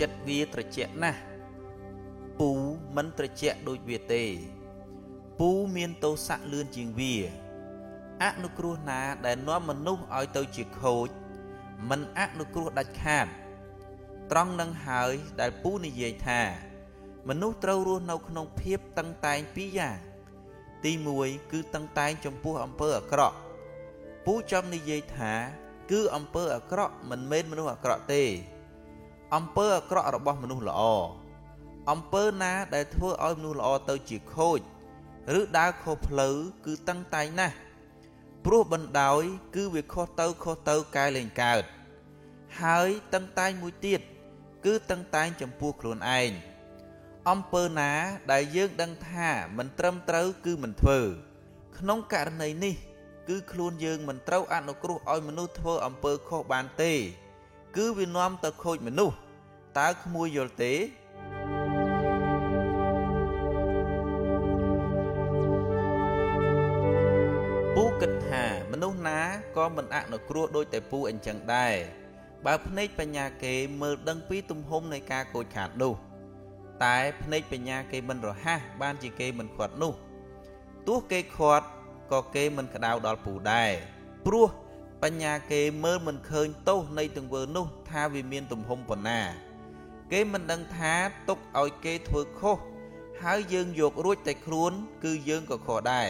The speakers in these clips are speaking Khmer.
ចិត្តវាត្រជាក់ណាស់ពូមិនត្រជាក់ដូចវាទេ ពូមានទោសៈលឿនជាងវាអនុគ្រោះណាដែលនាំមនុស្សឲ្យទៅជាខូច មិនអនុគ្រោះដាច់ខាត ត្រង់នឹងហើយដែលពូនិយាយថា មនុស្សត្រូវរស់នៅក្នុងភាពតឹងតែងពីរយ៉ាងទី1គឺតឹងតែងចំពោះអំពើអាក្រក់ពូចង់និយាយថា គឺអំពើអាក្រក់មិនមែនមនុស្សអាក្រក់ទេ អំពើអាក្រក់របស់មនុស្សល្អអំពើណាដែលធ្វើឲ្យមនុស្សល្អទៅជាខូចឬដើរខុសផ្លូវគឺតឹងតែងណាស់ព្រោះបណ្ដោយគឺវាខុសទៅខុសទៅកែលែងកើតហើយតឹងតែងមួយទៀតគឺតឹងតែងចំពោះខ្លួនឯងអំពើណាដែលយើងដឹងថាមិនត្រឹមត្រូវគឺមិនធ្វើ ក្នុងករណីនេះ គឺខ្លួនយើងមិនត្រូវអនុគ្រោះឲ្យមនុស្សធ្វើអំពើខុសបានទេ គឺវានាំទៅខូចមនុស្សតើក្មួយយល់ទេពូគិតថាមនុស្សណាក៏មិនអនុគ្រោះដូចតែពូអញ្ចឹងដែរបើភ្នែកបញ្ញាគេមើលដឹងពីទំហំនៃការខូចខាតនោះតែភ្នែកបញ្ញាគេមិនរហ័សបានជាគេមិនខាត់នោះទោះគេខាត់ក៏គេមិនក្តៅដល់ពូដែរព្រោះ បញ្ញាគេមើលមិនឃើញទោសនៃទង្វើនោះថាវាមានទំហំប៉ុណ្ណា គេមិនដឹងថាទុកឲ្យគេធ្វើខុសហើយយើងយករួចតែខ្លួនគឺយើងក៏ខុសដែរ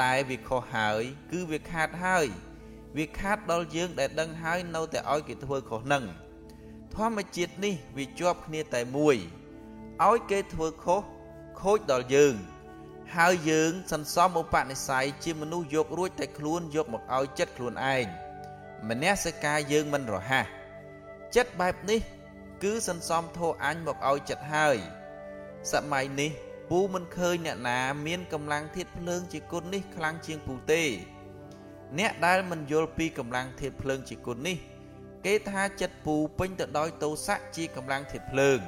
តែវាខុសហើយ គឺវាខាតហើយ វាខាតដល់យើងដែលដឹងហើយនៅតែឲ្យគេធ្វើខុសនឹងធម្មជាតិនេះវាជាប់គ្នាតែមួយឲ្យគេធ្វើខុសខូចដល់យើង ហើយយើងសន្សំឧបនិស្ស័យជាមនុស្សយករួចតែខ្លួនយកមកឲ្យចិត្តខ្លួនឯងមនសិការយើងមិនរហ័សចិត្តបែបនេះ គឺសន្សំធោអញមកឲ្យចិត្តហើយសម័យនេះពូមិនឃើញអ្នកណាមានកម្លាំងធាតភ្លើងជាគុណនេះខ្លាំងជាងពូទេ អ្នកដែលមិនយល់ពីកម្លាំងធាតភ្លើងជាគុណនេះ គេថាចិត្តពូពេញទៅដោយទោសៈជាកម្លាំងធាតភ្លើង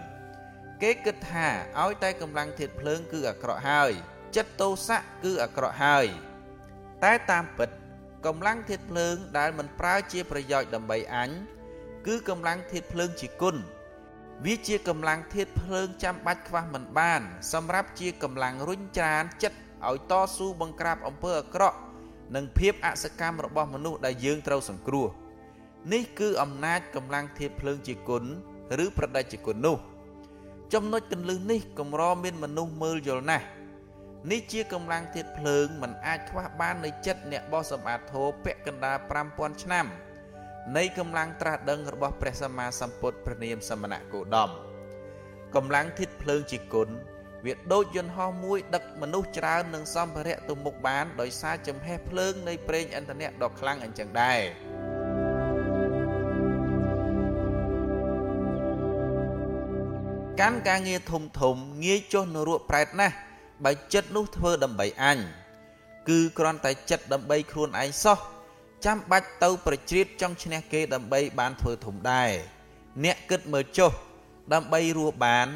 គេគិតថាឲ្យតែកម្លាំងធាតុភ្លើងគឺអាក្រក់ហើយ ចិត្តទោសៈគឺអាក្រក់ហើយ តែតាមពិតកម្លាំងធាតុភ្លើងដែលមិនប្រើជាប្រយោជន៍ដើម្បីអញគឺកម្លាំងធាតុភ្លើងជាគុណវាជាកម្លាំងធាតុភ្លើងចាំបាច់ខ្វះមិនបាន សម្រាប់ជាកម្លាំងរុញច្រានចិត្តឲ្យតស៊ូបង្ក្រាបអំពើអាក្រក់និងភាពអសកម្មរបស់មនុស្សដែលយើងត្រូវសង្គ្រោះនេះគឺអំណាចកម្លាំងធាតុភ្លើងជាគុណឬប្រដេចគុណនោះ ចំណុចកន្លឹះនេះកម្រមានមនុស្សមើលយល់ណាស់ នេះជាកម្លាំងធាតភ្លើងមិនអាចខ្វះបាននៃចិត្តអ្នកបោះសម្បត្តិធោពាក់កណ្ដាល5000ឆ្នាំនៃកម្លាំងត្រាស់ដឹងរបស់ព្រះសម្មាសម្ពុទ្ធព្រះនាមសមណៈគោដមកម្លាំងធាតភ្លើងជាគុណវាដូចយន្តហោះមួយដឹកមនុស្សច្រើននិងសម្ភារៈទៅមុខបានដោយសារចំហេះភ្លើងនៃប្រេងឥន្ធនៈដ៏ខ្លាំងអញ្ចឹងដែរកាន់ការងារធំធំងាយចុះនរកប្រែតណាស់ បើចិត្តនោះធ្វើដើម្បីអញគឺគ្រាន់តែចិត្តដើម្បីខ្លួនឯងសោះចាំបាច់ទៅប្រជ្រៀតចង់ឈ្នះគេដើម្បីបានធ្វើធំដែរអ្នកគិតមើលចុះដើម្បីរស់បាន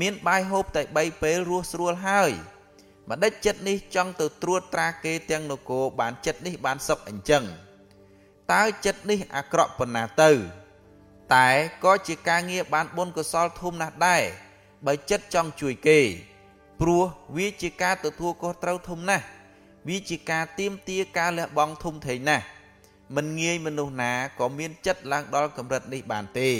មានបាយហូបតែ3ពេលរស់ស្រួលហើយម្ដេចចិត្តនេះចង់ទៅត្រួតត្រាគេទាំងនគរបានចិត្តនេះបានសុខអញ្ចឹងតើចិត្តនេះអាក្រក់ប៉ុណ្ណាទៅ តែក៏ជាការងារបានបុណ្យកុសលធំណាស់ដែរបើចិត្តចង់ជួយគេ ព្រោះវាជាការទទួលខុសត្រូវធំណាស់វាជាការទៀមទាការលះបង់ធំធេងណាស់មិនងាយមនុស្សណាក៏មានចិត្តឡើងដល់កម្រិតនេះបានទេ